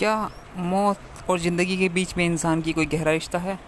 क्या मौत और ज़िंदगी के बीच में इंसान की कोई गहरा रिश्ता है?